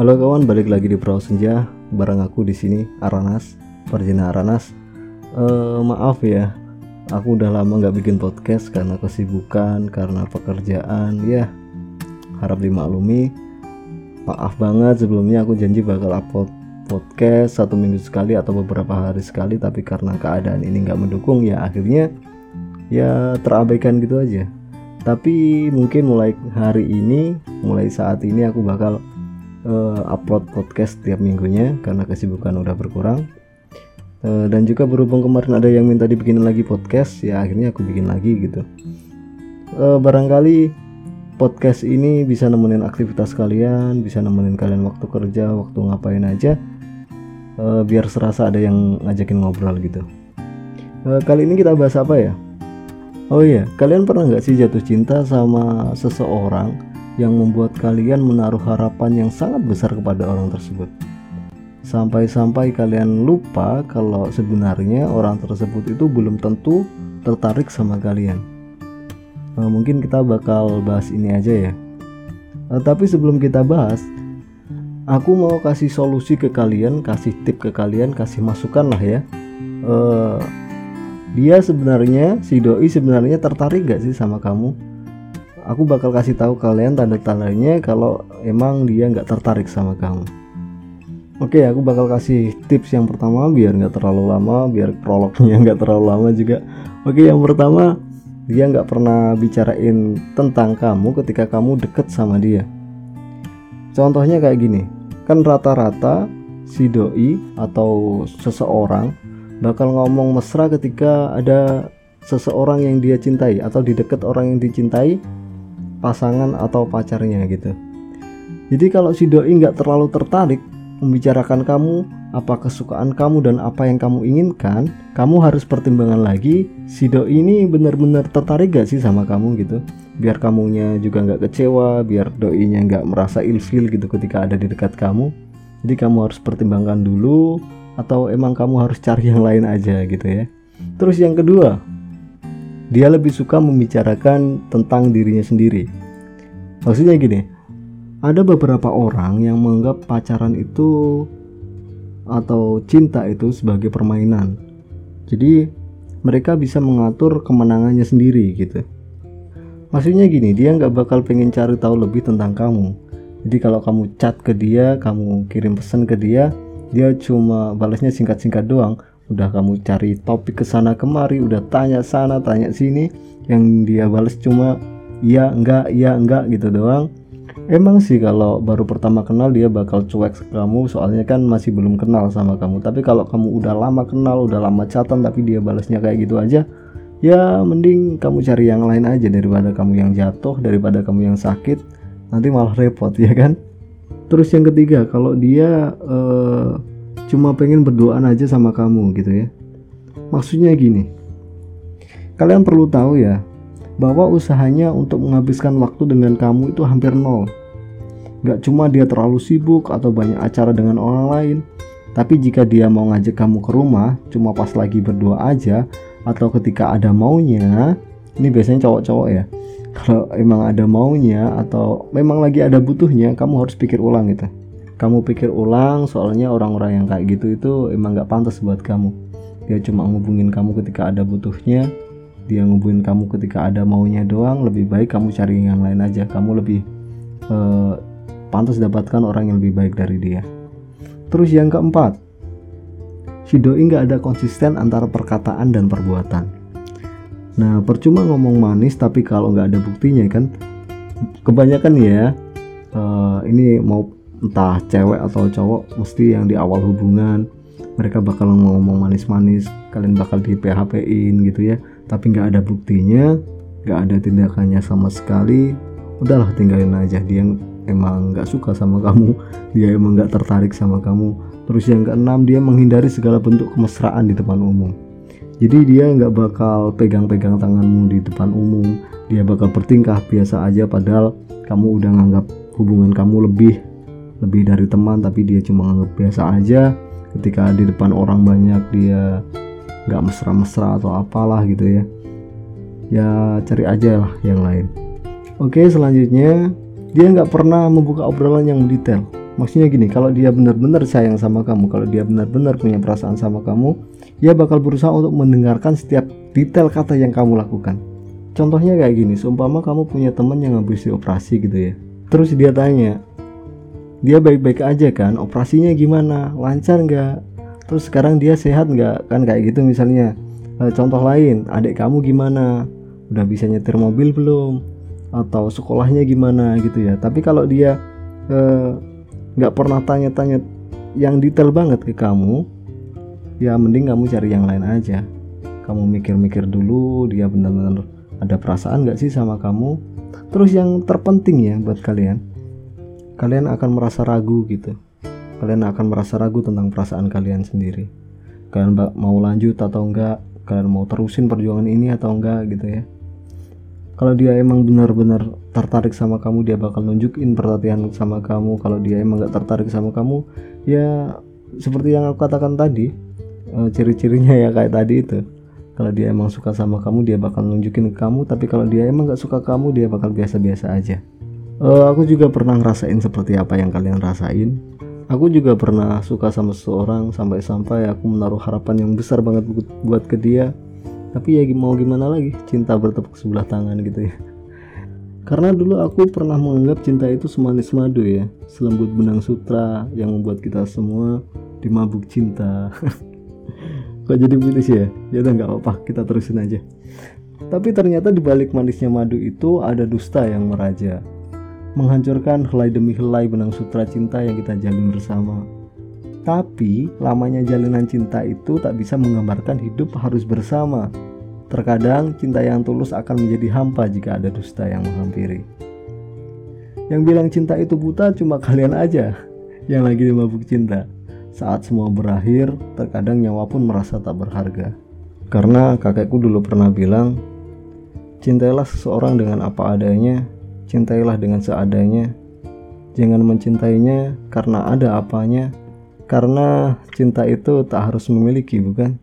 Halo kawan, balik lagi di Perahu Senja bareng aku di sini Aranas, Perjina Aranas. Eh, maaf ya, aku udah lama nggak bikin podcast karena kesibukan, karena pekerjaan. Ya, harap dimaklumi. Maaf banget sebelumnya aku janji bakal upload podcast satu minggu sekali atau beberapa hari sekali, tapi karena keadaan ini nggak mendukung ya akhirnya ya terabaikan gitu aja. Tapi mungkin mulai hari ini, mulai saat ini aku bakal uh, upload podcast tiap minggunya karena kesibukan udah berkurang. Uh, dan juga berhubung kemarin ada yang minta dibikinin lagi podcast ya akhirnya aku bikin lagi gitu. Uh, barangkali podcast ini bisa nemenin aktivitas kalian bisa nemenin kalian waktu kerja waktu ngapain aja uh, biar serasa ada yang ngajakin ngobrol gitu. Uh, kali ini kita bahas apa ya? Oh iya, kalian pernah nggak sih jatuh cinta sama seseorang yang membuat kalian menaruh harapan yang sangat besar kepada orang tersebut. Sampai-sampai kalian lupa kalau sebenarnya orang tersebut itu belum tentu tertarik sama kalian. Nah, mungkin kita bakal bahas ini aja ya. Nah, tapi sebelum kita bahas, aku mau kasih solusi ke kalian, kasih tip ke kalian, kasih masukan lah ya. Uh, dia sebenarnya si doi sebenarnya tertarik gak sih sama kamu? Aku bakal kasih tahu kalian tanda-tandanya kalau emang dia nggak tertarik sama kamu. Oke aku bakal kasih tips yang pertama biar nggak terlalu lama biar prolognya nggak terlalu lama juga. Oke yang pertama dia nggak pernah bicarain tentang kamu ketika kamu deket sama dia. Contohnya kayak gini kan rata-rata si doi atau seseorang bakal ngomong mesra ketika ada seseorang yang dia cintai atau di dekat orang yang dicintai pasangan atau pacarnya gitu. Jadi kalau si doi nggak terlalu tertarik membicarakan kamu apa kesukaan kamu dan apa yang kamu inginkan kamu harus pertimbangan lagi si doi ini benar-benar tertarik gak sih sama kamu gitu? Biar kamunya juga nggak kecewa biar doinya nggak merasa ilfil gitu ketika ada di dekat kamu. Jadi kamu harus pertimbangkan dulu atau emang kamu harus cari yang lain aja gitu ya. Terus yang kedua dia lebih suka membicarakan tentang dirinya sendiri. Maksudnya gini, ada beberapa orang yang menganggap pacaran itu atau cinta itu sebagai permainan. Jadi mereka bisa mengatur kemenangannya sendiri gitu. Maksudnya gini, dia nggak bakal pengen cari tahu lebih tentang kamu. Jadi kalau kamu chat ke dia, kamu kirim pesan ke dia, dia cuma balasnya singkat-singkat doang udah kamu cari topik ke sana kemari udah tanya sana tanya sini. Yang dia balas cuma iya enggak iya enggak gitu doang. Emang sih kalau baru pertama kenal dia bakal cuek kamu soalnya kan masih belum kenal sama kamu. Tapi kalau kamu udah lama kenal udah lama catatan tapi dia balasnya kayak gitu aja ya mending kamu cari yang lain aja daripada kamu yang jatuh daripada kamu yang sakit. Nanti malah repot ya kan? Terus yang ketiga kalau dia uh, cuma pengen berdoaan aja sama kamu gitu ya. Maksudnya gini. Kalian perlu tahu ya bahwa usahanya untuk menghabiskan waktu dengan kamu itu hampir nol. Gak cuma dia terlalu sibuk atau banyak acara dengan orang lain tapi jika dia mau ngajak kamu ke rumah cuma pas lagi berdua aja atau ketika ada maunya ini biasanya cowok-cowok ya kalau emang ada maunya atau memang lagi ada butuhnya kamu harus pikir ulang gitu kamu pikir ulang soalnya orang-orang yang kayak gitu itu emang gak pantas buat kamu. Dia cuma ngubungin kamu ketika ada butuhnya dia ngubungin kamu ketika ada maunya doang lebih baik kamu cari yang lain aja. Kamu lebih uh, pantas dapatkan orang yang lebih baik dari dia. Terus yang keempat si doi nggak ada konsisten antara perkataan dan perbuatan. Nah percuma ngomong manis tapi kalau nggak ada buktinya kan? Kebanyakan ya uh, ini mau entah cewek atau cowok mesti yang di awal hubungan mereka bakal ngomong manis-manis kalian bakal di PHP in gitu ya. Tapi nggak ada buktinya nggak ada tindakannya sama sekali. Udahlah tinggalin aja dia emang nggak suka sama kamu dia emang nggak tertarik sama kamu. Terus yang keenam dia menghindari segala bentuk kemesraan di depan umum. Jadi dia nggak bakal pegang-pegang tanganmu di depan umum. Dia bakal bertingkah biasa aja padahal kamu udah nganggap hubungan kamu lebih lebih dari teman tapi dia cuma nganggap biasa aja. Ketika di depan orang banyak dia nggak mesra-mesra atau apalah gitu ya. Ya cari aja lah yang lain. Oke selanjutnya dia nggak pernah membuka obrolan yang detail. Maksudnya gini kalau dia benar-benar sayang sama kamu kalau dia benar-benar punya perasaan sama kamu dia bakal berusaha untuk mendengarkan setiap detail kata yang kamu lakukan. Contohnya kayak gini seumpama kamu punya teman yang habis operasi gitu ya. Terus dia tanya dia baik-baik aja kan operasinya gimana lancar nggak? Terus sekarang dia sehat nggak? Kan kayak gitu misalnya. E, contoh lain adik kamu gimana? Udah bisa nyetir mobil belum? Atau sekolahnya gimana gitu ya? Tapi kalau dia eh, nggak pernah tanya-tanya yang detail banget ke kamu ya mending kamu cari yang lain aja. Kamu mikir-mikir dulu dia benar-benar ada perasaan nggak sih sama kamu? Terus yang terpenting ya buat kalian kalian akan merasa ragu gitu. Kalian akan merasa ragu tentang perasaan kalian sendiri. Kalian mau lanjut atau enggak? Kalian mau terusin perjuangan ini atau enggak gitu ya. Kalau dia emang benar-benar tertarik sama kamu dia bakal nunjukin perhatian sama kamu. Kalau dia emang gak tertarik sama kamu ya seperti yang aku katakan tadi uh, ciri-cirinya ya kayak tadi itu. Kalau dia emang suka sama kamu dia bakal nunjukin ke kamu. Tapi kalau dia emang gak suka kamu dia bakal biasa-biasa aja uh, aku juga pernah ngerasain seperti apa yang kalian rasain. Aku juga pernah suka sama seseorang sampai-sampai aku menaruh harapan yang besar banget buat ke dia. Tapi ya mau gimana lagi? Cinta bertepuk sebelah tangan gitu ya. Karena dulu aku pernah menganggap cinta itu semanis madu ya. Selembut benang sutra yang membuat kita semua dimabuk cinta. Kok jadi putus ya? Ya udah nggak apa-apa. Kita terusin aja. Tapi ternyata di balik manisnya madu itu ada dusta yang meraja menghancurkan helai demi helai benang sutra cinta yang kita jalin bersama tapi lamanya jalinan cinta itu tak bisa menggambarkan hidup harus bersama. Terkadang cinta yang tulus akan menjadi hampa jika ada dusta yang menghampiri. Yang bilang cinta itu buta cuma kalian aja yang lagi mabuk cinta. Saat semua berakhir, terkadang nyawa pun merasa tak berharga. Karena kakekku dulu pernah bilang, cintailah seseorang dengan apa adanya, cintailah dengan seadanya. Jangan mencintainya karena ada apanya, karena cinta itu tak harus memiliki, bukan?